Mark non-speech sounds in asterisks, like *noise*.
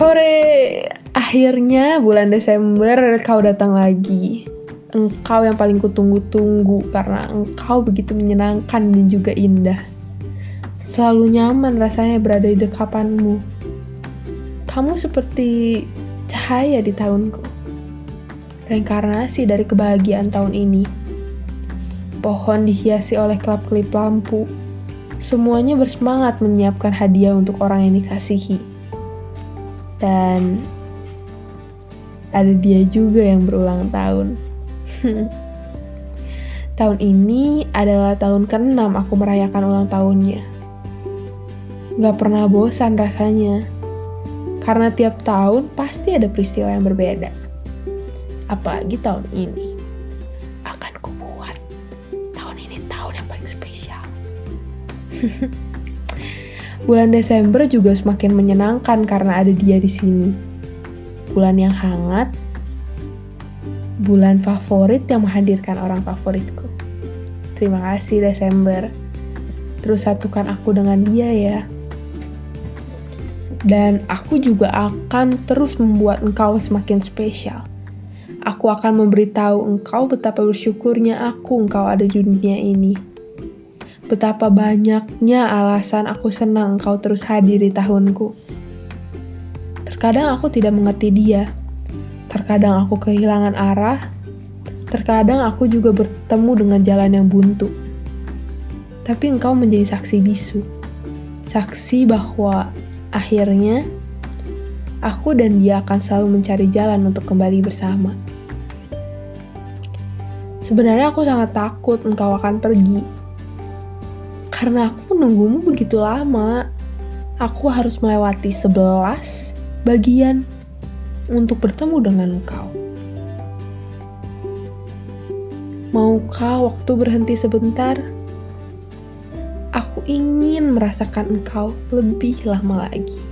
Hore, akhirnya bulan Desember kau datang lagi. Engkau yang paling kutunggu-tunggu karena engkau begitu menyenangkan dan juga indah. Selalu nyaman rasanya berada di dekapanmu. Kamu seperti cahaya di tahunku. Reinkarnasi dari kebahagiaan tahun ini. Pohon dihiasi oleh kelap-kelip lampu. Semuanya bersemangat menyiapkan hadiah untuk orang yang dikasihi dan ada dia juga yang berulang tahun. *laughs* tahun ini adalah tahun ke-6 aku merayakan ulang tahunnya. Gak pernah bosan rasanya, karena tiap tahun pasti ada peristiwa yang berbeda. Apalagi tahun ini, akan kubuat tahun ini tahun yang paling spesial. *laughs* Bulan Desember juga semakin menyenangkan karena ada dia di sini. Bulan yang hangat, bulan favorit yang menghadirkan orang favoritku. Terima kasih Desember. Terus satukan aku dengan dia ya. Dan aku juga akan terus membuat engkau semakin spesial. Aku akan memberitahu engkau betapa bersyukurnya aku engkau ada di dunia ini betapa banyaknya alasan aku senang kau terus hadir di tahunku. Terkadang aku tidak mengerti dia. Terkadang aku kehilangan arah. Terkadang aku juga bertemu dengan jalan yang buntu. Tapi engkau menjadi saksi bisu. Saksi bahwa akhirnya aku dan dia akan selalu mencari jalan untuk kembali bersama. Sebenarnya aku sangat takut engkau akan pergi karena aku menunggumu begitu lama. Aku harus melewati sebelas bagian untuk bertemu dengan engkau. Maukah waktu berhenti sebentar? Aku ingin merasakan engkau lebih lama lagi.